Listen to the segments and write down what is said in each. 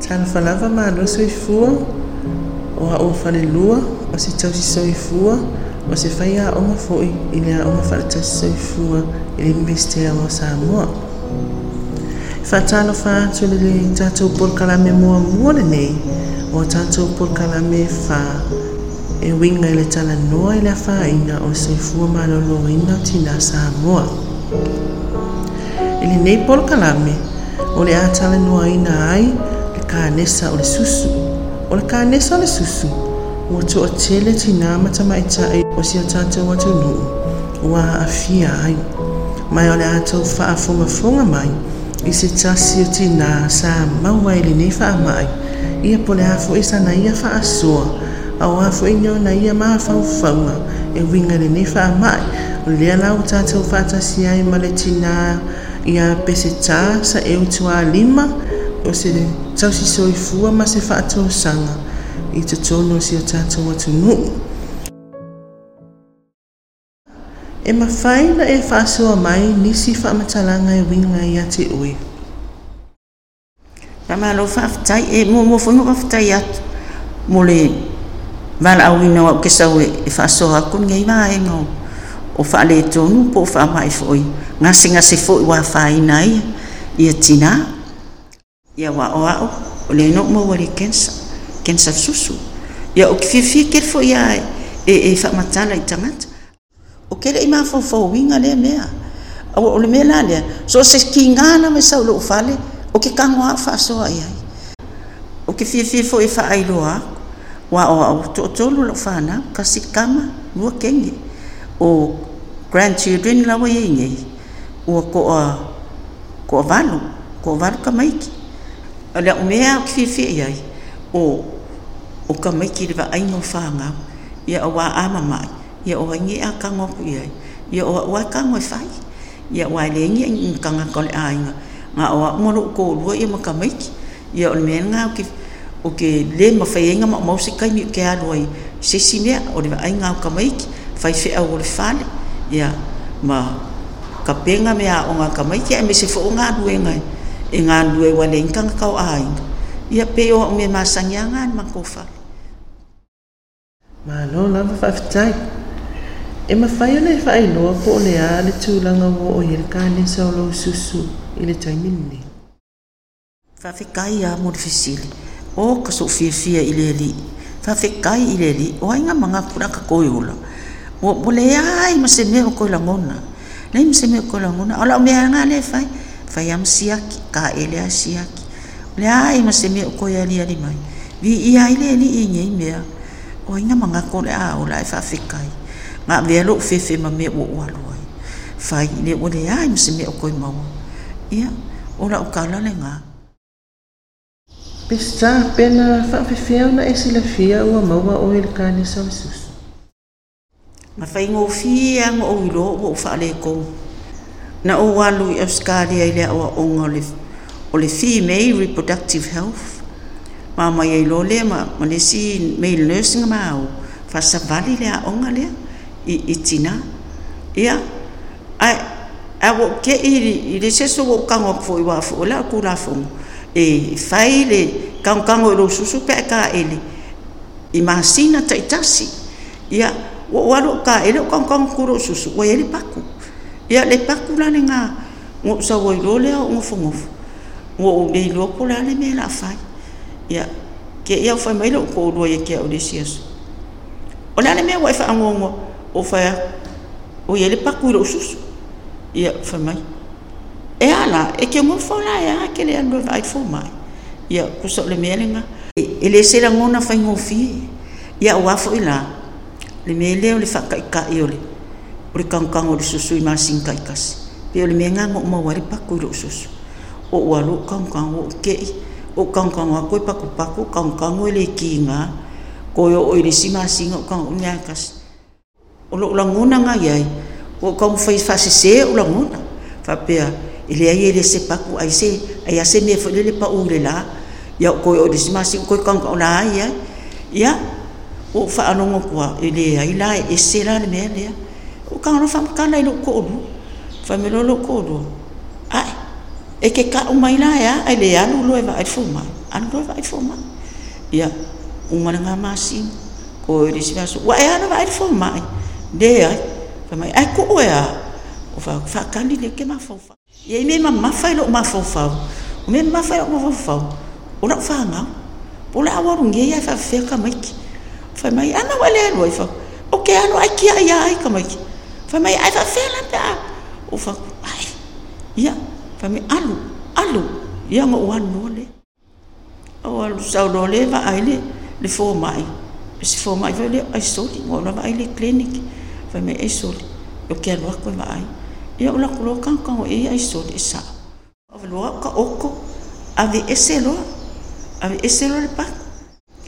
tani falava malo soifua o aʻuafalelua o se tausi soifua o se fai aʻoga foʻi i le aʻoga faaletasi soifua i le universite o samoa faatalofa atu le le tatou polokalame muamua lenei o tatou polokalame fa. E winga i le talanoa i le afāiga o soifua malōlōgaina o tinā samoa e i lenei polokalame o le a talanoaina ai. Kanesa o le susu. O le kanesa o le susu ua toʻatele tinā ma tamaʻitaʻi o sia tatou atunuu ua aafia ai. Mai o le a tou faafogafoga mai. I se tasi o tinā sa mau ai lenei faamaʻi ia po le a foʻi sanaia faasoa ao a foʻi neona ia mafaufauga e uiga lenei faamaʻi o lea lau tatou faatasi ai ma le tinā ia pesetā sa e utuālima o se tausisoifua ma se faatosaga i totonu o sia tatou atunuu e mafai na e faasoa mai nisi faamatalaga e uiga ia te ui Pamalo faafetai e mo fono faafetai atu. Mo le valaauina o ke sau e faasoa aku ngai vaega o faale tonu po faamaʻi foʻi gasegase foʻi ua faina ia ia tinā ia ua aʻoaʻo o le no maua le kensa kensa susu ia o ke fiafia kele foʻi ia e e faamatala i tagata o ke leʻi mafaufauiga lea mea o le mea la lea so se kigana me sau loo fale o ke kagoa faasoa ai ai o ke fiafia foʻi faailoa aku ua o au toʻatolu loo fanau kasi kama lua kege o grandchildren laua iai gei ua koʻa koʻa valu koʻa valu kamaiki ala o mea o ke ai o o kamaiki le vaaiga o fagau ia o ua amamaʻi ia o aigi a kago aku i ai ia o aʻua kago e fai ia ua e leagi ai kagaka o le aiga ga o aʻu ma loo kolua ia ma kamaiki ia o le mea ga o ke o ke le mafaiaiga maʻomau se kaimi o ke alu ai sesi mea o le vaaiga o kamaiki fai feʻau o le fale ia ma kapega me aʻoga kamaiki ae me se foʻo galuega e ngā lue wale inkanga kau ainga. Ia pe o ume māsangiangan makofa. Mālo lava whawhitai. E mawhai ona e whainoa po o le a le tūlanga o o hele kāne sa susu i le taimini. Whawhikai a morfisili. O kaso fiafia i le li. Whawhikai i le li. O ainga mga kuraka koiola. O mole ai maseme o koilangona. Nei maseme o koilangona. O mea ngā le whai. faiam siaki ka ele a siaki. Le ai ma se me o koia ali mai. Vi ia ile ali i ngai mea. O inga manga ko le a o lai fa fikai ma ve lo fe fe ma me o o alo ai fai le o le ai ma se me o mau ia ora o kala le nga Pesta pena fa fe fe ona e sila fia o maua o ele kane sa. Ma fai ngofia ngo o ilo o fa le kou. Na o walu i australia i le aʻoaʻoga o le o le female reproductive health. Ma mai ai lo lea ma ma lesi male nursing ma au. Fa faasavali le aʻoga lea, i i tina. Ia, ai a wo, ke i i le se so wo kango fo i wa fo la ku la fo. E fai le kango kango lo susu pe ka ele i masina ta itasi ia, wo walo ka ele kan kango ku lo susu wo ele paku. ia le paku la le ngā ngō usaua i lo lea o ngofo ngofo ngō o mei loko la le mea la afai ia ke ia ufai mai o ko olua ia kea o lesi aso o lea le mea ua e faagoagoa o faea o ia le paku i loo susu. Ia ufai mai. E ala e ke ngofo la e a ke le alua vaai fomai ia kusa o le mea lega e lē selagona faigofie ia auā foʻi la. Le mea lea o le faakaʻikaʻi o le o le kaukaga o le susui masinikai kasi pea o le mea gaga o paku susu o ua loo o keʻi o koi paku paku pakupaku kaukaga e le Koi koe oo i le simasiga o kauunia kas. o loo lagona gai ai o kaumafai faasesē o lagona faapea ya, e leai e se paku ai se ai a se mea foi le le paʻū i koi la ia o koe o le simasiga koe kaukaga o la ai ai la e ese la le mea ya. lea ro fam kan lai lo ko lu fa me lo nó ko lu ai? E ke ka o mai la á, ai le alu lo e va ai fo mai anu lo va ai fo mai ia uma nga masi ko e si vaso wa e ana va ai fo mai de ai fa mai ai ko e a o fa fa kali le ke ma fo fa ia me ma ma fa lo ma fo fa o me ma fa lo ma fo fa o na fa nga o la wa nge ya fa fe ka mai fa mai ana wa le lo fa o ke ano ai kia ai ai ka mai فما قال فعلا بقى. وفك يا فمي قالوا قالوا يا ما قالوا لي هو سولو لي بقى؟ لي لفو معي بس فو معي فقال لي أي سولي مولا بقى لي كلينيك. فمي أي سولي لو كان وقت بقى يا أقول لك كان كان إيه؟ اي أي سولي إسا. قبل وقت أوكو. أبي اسلو أبي اسلو لبقى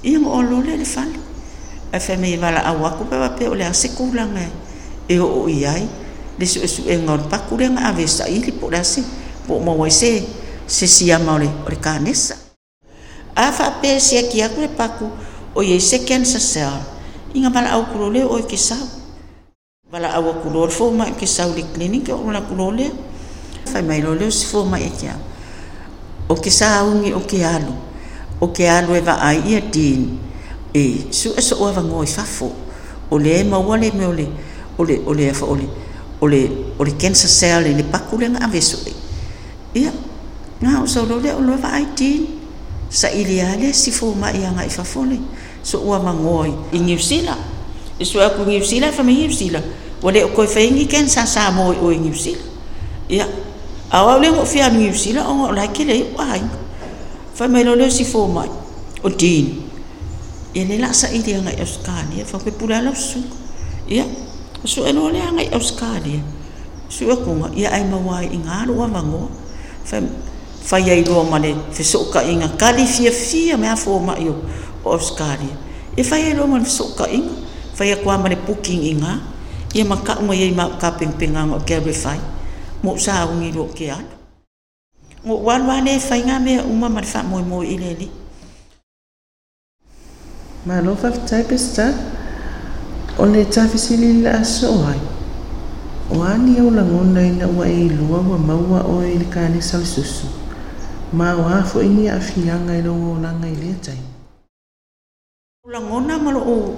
يا ما قالوا لي لفال فمي بقى اوكو بقى بقى بقى بقى بقى بقى e o ai. Le su su e ngor pa ku le ave sa i li po la se po mo wai se se sia ma le o le kanesa a fa pe se ki a kule paku o ye se ken sa sel inga bala au kulo le o ki sa bala au kulo fo ma ki sa le clinic o kulo le fa mai lo le fo ma e kia o ki sa ungi o ki alu. O ki alu e va ai ia din. E su e so o va ngoi fa fo. O le ma wale me o le o le o le fa o le o le o le cancer cell le paku le nga aveso le ia nga o lo le o lo va ai tin sa ilia le si fo ma ia nga fo le so ua mangoi i New Zealand i so aku New Zealand fa me New Zealand wale o koi faingi ken sa sa mo o i New Zealand ia awa le mo fia New Zealand o la ke le wa ai fa me lo le si fo ma o tin ia le la sa ilia nga Australia fa pe pula la su ia so e no le angai Australia. So e kunga ia ai mawai i ngā rua mango. Fa fa ia roa mane fe so ka inga kari fia fia mea fō mai i o Australia. E fa ai roa mane fe so ka inga fa a kua mane puking inga ia ma ka unga i ma ka ping o kere fai mo sa ungi roa ke anu ngō wan wan e fa inga mea uma mane fa moi moi i le ni Mano, fa type tapis? o le tafisi le la aso ai o ani au lagona ina ua e iloa ua maua oe i le kanisa le susu ah, ah, oh, ma o a foʻi ni aafiaga i logo olaga i lea taima ulagona ma loo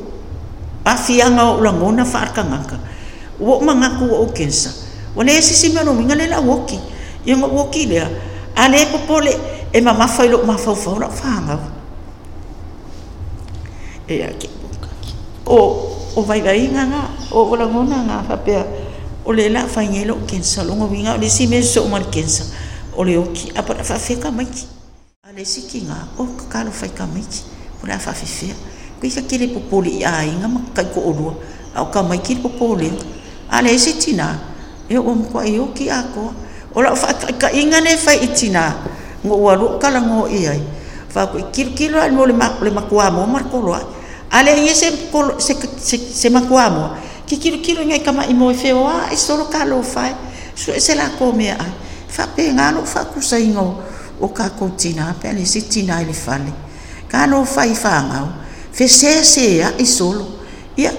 afiaga o ulagona faalakagaka ua umagaku ua ou kensa ua lē sisimi alomiga le laʻuoki ia ga uoki lea a lē popole e mamafa i loo mafaufau laʻu faagau e ake o o vai ga o olagona ga faapea o le la faigai loo kensa logoviga o le isi mea soso ma le kensa o le oki a pa la faafeka maiki a le isi kiga o kakalo faika maiki o le a faafefea pei kaki le popo leʻi aiga ma kaikoʻolua a o kamaiki le popo lega a le ese tinā e ua makuaʻi oki akoa o lao faakaikaʻiga le faiʻitinā go ua loo kalago i ai faakoʻi kilokilo ai mo le makuā mo ma le kolo ai ale ye se ko se se se makua mo ki kilo kilo ngai kama i mo fe wa i solo ka lo fa so se la ko me ai fa pe nga lo fa ku sa ingo o ka ko tina pe le si tina le fale ka no fa i fa nga fe se se ya i solo. Ia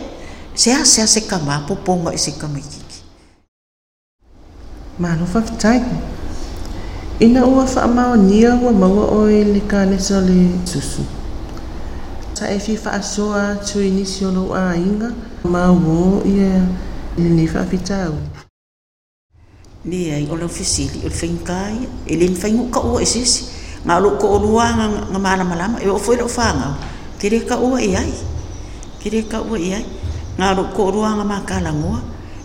se a se a se kama po ponga i se kama ki ma no fa tai ina ua fa ma nia wa ma o i le kanisa le susu sa e fi fa soa tu inisio lo a inga, ma wo ia e le ni fa fitau. Ni ai, o lo fisili o finkai e le fingu ka e o esisi nga lo ko o luanga nga mana malama e o foi lo fanga kire ka o e ai. Kire ka o e ai. Nga lo ko o luanga ma kala ngoa.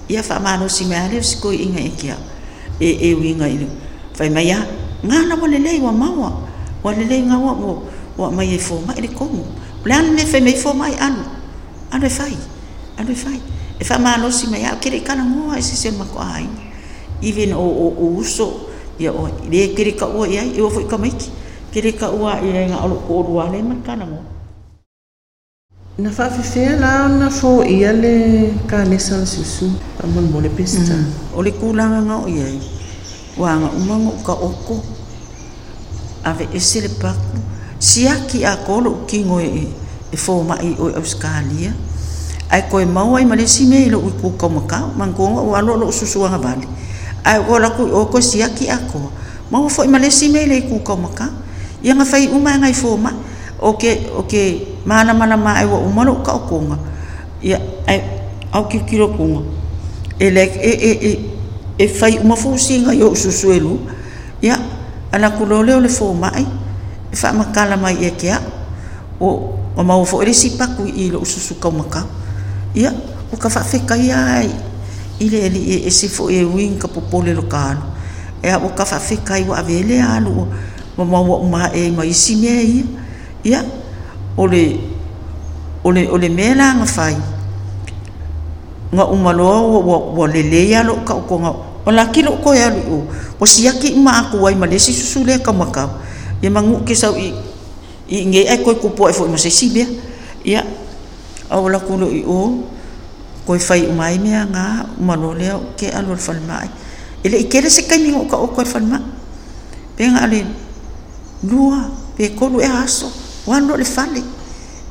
Ia fa mano si me ale si inga e kia e e winga i fai mai ya nga na wale lei wa mawa wale lei nga wa mo wa mai e fo mai le komu plan ne fai mai fo mai anu. Anu e fai anu e fai. E fa mano si me ya kire kala ngoa e si se ma ko ai. Even o o o uso ia o le kiri ka ua ia i o foi ka maiki. Kiri ka ia nga ko ua le man kana na fa fi fe la na fo ia le ka le susu pa mon mo le pesta o le kulanga nga o ia wa nga umango ka oko ave ese le paku siaki a kolo ki ngoi e, e fō mai o Australia. Ai koe mau ai malesi me lo u ku ka maka mangonga o alo lo susu nga vale ai o la ku o ko siaki ako ma fo ma le si me le ku ko maka ia nga fai uma e ngai fō ma o ke o ke mana mana ma ai wo umalo ka ko nga ia, ai, au ki kiro ko nga e le e e e e fai uma fo si yo susu elu ia ana ku lo le fō mai fa makala mai e kia o o ma fo ri si pa ku i lo su su ka maka ia o ka fa fe kai ai. Ile ele e se fo e wing ka popole lokalo e o ka fa fe kai wa vele alu ma ma wa ma e ma isi me ia. Ia o le o le o le mela nga fai. Nga umalo wo wo le le ya lo ka ko nga o la kilo ko ya lu o si yaki ma aku le si susu le ka maka ia mangu ke sau i i nge ai ko kupo ai e fo ma bia ia au la kulo i o ko fai umai me nga umalo le ke alo fal mai ele i kere se kai mi ko ko fal mai pe nga le lua pe kolu e aso wano le fale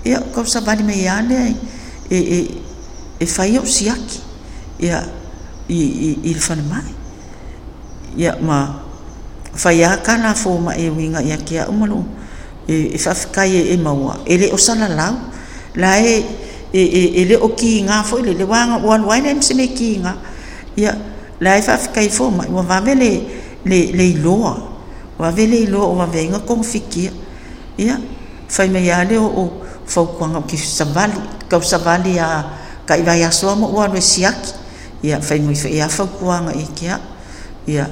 ia kau sa bali me ale e e e fai o siaki ia i i i le fale mai ia ma faia ka la fo ma e winga ia kia umalu e e fafikai e, e maua. E le o sala lau. La e e e e le o ki nga fo e le le wanga wan wai le mse me ki nga ia la e fafikai fo ma wa va le le le loa wa vele lo o wa venga kong fikia. Ia fai me ale o o fau kwanga ki savali ka savali a ka i vai aso mo wa no siaki. Ia fai mo fai a fau kwanga i kia. Ia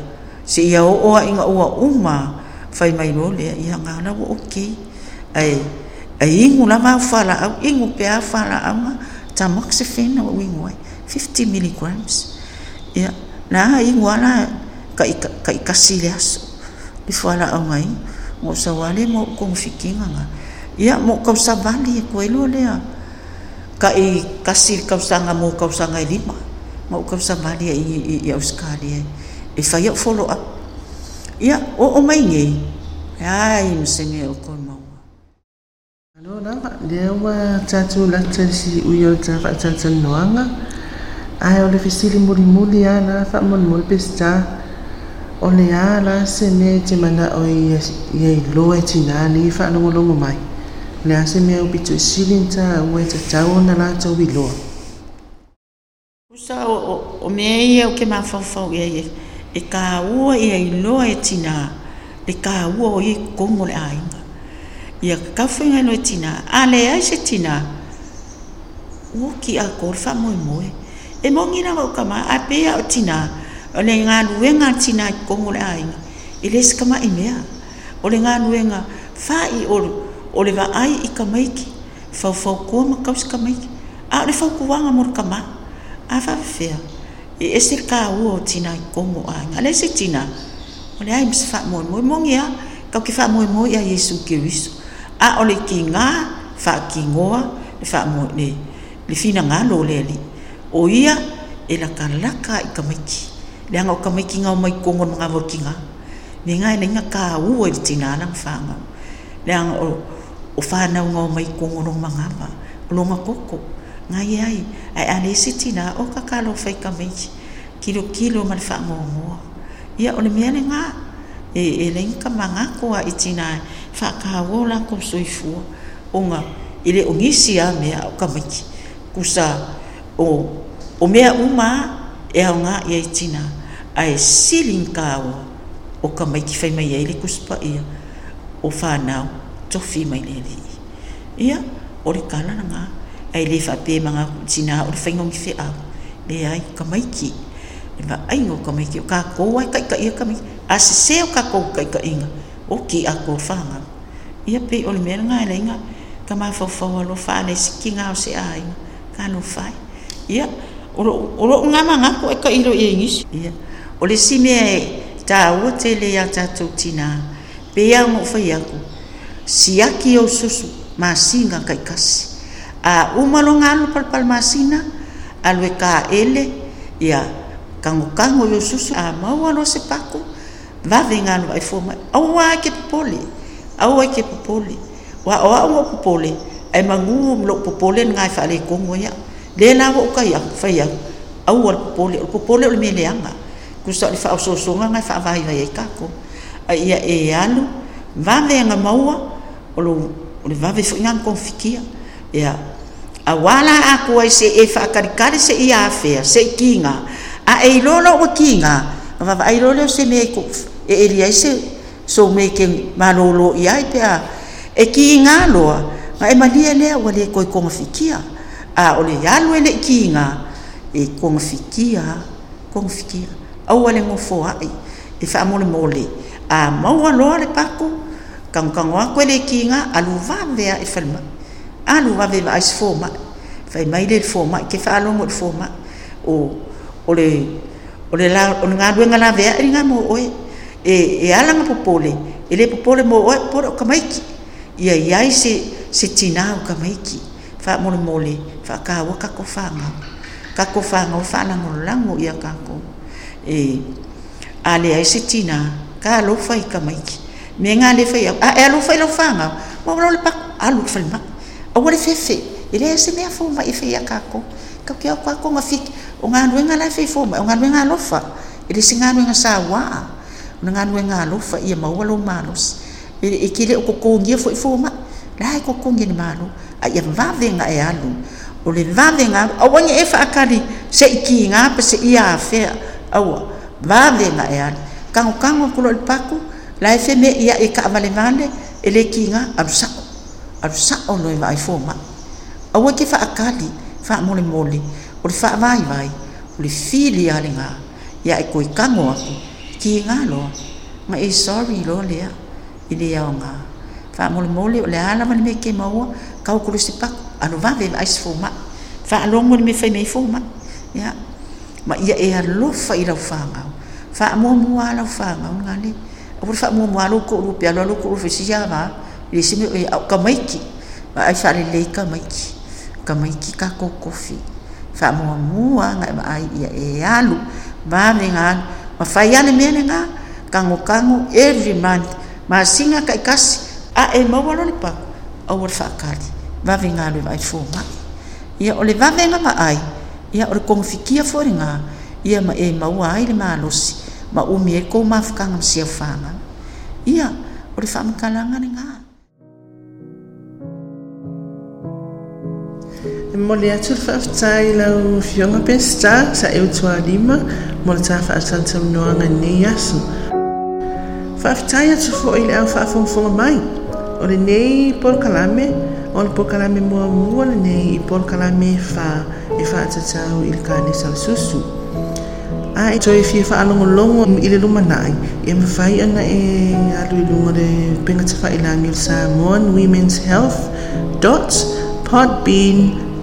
se ia o o inga o uma fai mai lo le ia nga na o okay ai ai ingu la va fala au ingu pe a fala au tamoxifen o wingu 50 milligrams. Ia na ingu ala ka ka ka kasi le aso i whala au ngai mo sa wale mo kong fikinga nga ia mo kau sa vali e koe lo lea ka i kasi kau sanga mo sanga i lima mo kau sa vali i, i, i Australia e whai o follow up. Ia, o o mai nge. Ai, msenge o kon maua. Ano rama, lea ua tatu latansi uyo ta whaatatan noanga. Ai, le fisili muri muri a la whaamon muri pesta. Ole a la se me te mana o i loa e tina ni whaanongolongo mai. Lea se o upitu i silinta ua e tatau na lātou i loa. Usa o, o, o mea ia o ke mawhawhau ia ia. e ka ua ia i loa e tina, le ka ua o i kongo le ainga. Ia ka no e tina, a le aise tina, ua ki a korfa moe moe, e mongi na wau kama, a pea o tina, o le ngā ruenga tina i kongo le ainga, i lesi sikama i mea, o le ngā ruenga, whai o, o le ai i kamaiki, fau fau kua kamaiki, a le fau kuanga mor kama, a fafea e ese ka o tina i kongo a le se tina o le ai msi fa mo mo mo ngia ka ke fa mo mo ya yesu kristo a o le ki nga ki ngoa le fa mo le le fina nga lo le li o ia e la ka i kamiki. le anga o kamiki miki o mai kongo nga vo ki nga ni nga le nga ka o i tina na fa nga le anga o o fa na o mai kongo nga pa lo nga koko ngai ai ai ale siti na o ka kalo fai ka kilo kilo mal fa mo mo ia ole mia nga e e len ka manga ko a itina fa ka wola ko soifu o nga ile o ngisi a me o ka kusa o o mea uma e a nga ia itina ai silin ka o o ka fai mai ai le kuspa ia o fa nau tofi mai le ia ole kala na ai le fa pe manga tina o le fengong fe a le ai ka mai ki le va ai ngo ka mai ki ka ko ai ka ka ia ka mai a se se o ka ko ka ka inga. O ki a ko ia pe o le mea nga le ka ma fo fo lo fa le ki o se ai ka no fa ia o lo nga manga ko ka i lo i ngi ia. O le si e ta o te le ya ta tina. Pe ia mo fai aku. Ko si aki susu ma singa kai kasi. a umalongalo palpalmasina alue e a kagokago i o susu. Amau aloa se pako vavegalo ai fo mai aua ke popole aua ai ke popole ua aoa'u o popole ae maguo ma lou popole na gae faalekogo ia ya la ua ukaiau faiau aua le popole o le popole o le meleaga kusa o le fa'aosoosoga gae fa'avaivai ai kako. Ai ia e va vavega maua o lou o le vave foʻigaga kofikia ia a wala a kua se e whakarikare se i awhea, se i kinga, a e o kinga, a wawa a i se me e e ai se so me ke malolo i ai te a, e ki i ngā loa, ma e malia lea wale koe konga fikia, a ole i alu ele ki i ngā, e konga fikia, konga fikia, a wale ngofo ai, e wha amole mole, a maua loa le pako, kangkangoa kwele ki i ngā, alu vāwea e whalimaa, alu va ve ai forma fa mai le forma ke fa lo mo forma o o le o le la o nga du nga la ve e nga mo o e e ala nga popole. E le popole mo o por ka mai ki ia ia se se tina o ka mai ki fa mo le mole fa ka wa ka ko fa nga ka ko fa nga fa na mo lango ia ka ko. E ale ai se tina ka lo fai ka mai ki me nga le fai a e lo fai lo fanga. Mo lo le pa a lo fai ma a wale fefe i ile se mea fo ma e fe ya ka ko ka ke ko ko nga fik o nga no la fei fo o nga no nga lo fa ile se nga no nga sa wa. O nga no nga lo ia ma lo malos ile e kile o ko ngia fo fo ma la ko ko ngia ma lo a ia va ve e alu o le va ve nga o wani e fa akali, se ki nga pa se ia fe, awa. Vale nga e alu kango kango kulo le paku la e me ia e ka vale vale e le kinga alu alu sa o no e vai fo ma a wa ke fa akali fa mole mole o le fa vai vai o le fili a le nga ia e koi kango aku kinga e lo ma e sorry lo le a i le ia nga fa mole mole o le ala vale me ke maua kau kulo se paku anu vale vai fo ma fa longo me fa me fo ma ia ma ia e alofa i lau whangau. Wha mua mua lau whangau ngani. A pura wha mua mua lau ko rupi alo lau ko lesimi o eh, au kamaiki ma ai sa lelei kamaiki kamaiki ka kokofi faamuamuaga e maai ia e alu ma mega alu ma fai ane mea ne gā kagokago every month. Masiga kaikasi ae eh, maua lole pako aua le faakali vavegalu e vaai fomaʻi ia o le vavega maai ia o le kogofikia foi le gā ia ma eh, e maua ai le malosi ma umi ai kou mafakaga masiau fagaga ia o le faamakalaga le gā e mole atu le faafetai lau fioga pesta sa e utualima mo le tafaataunoaga nei aso faafetai atu foʻi le au faafogafoga mai o lenei polokalame o le polokalame muamua lenei i polokalame fa e whaatatau i le kānesa le susu. A e toi fia whaalongolongo i le lumanaai, e mawhai ana e alu i lunga le pengata whailangi le Samoan Women's Health dot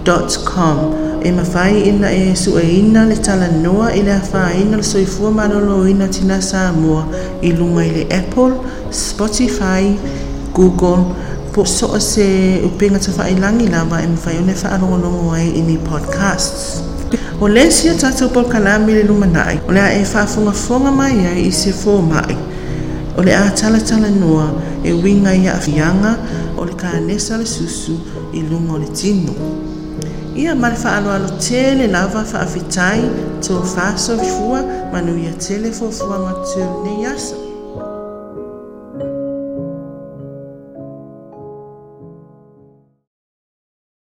podbean.com e mawhai ina e sua ina le tala noa i le awha ina le soifua manolo ina tina Samoa i lunga i le Apple, Spotify, Google, po so o se upenga ta whailangi lava e mwhai one whaalongolongo ai i ni podcasts. O le sia tātou por kalami le lumanai, o le a e whaafonga fonga mai ai i se fō mai. O le a tala tala noa e winga i a fianga o le ka nesa le susu i lunga le tino. ia ma le faaaloalo tele lava faafetai tofasofua manuia tele fofua matiolenei asa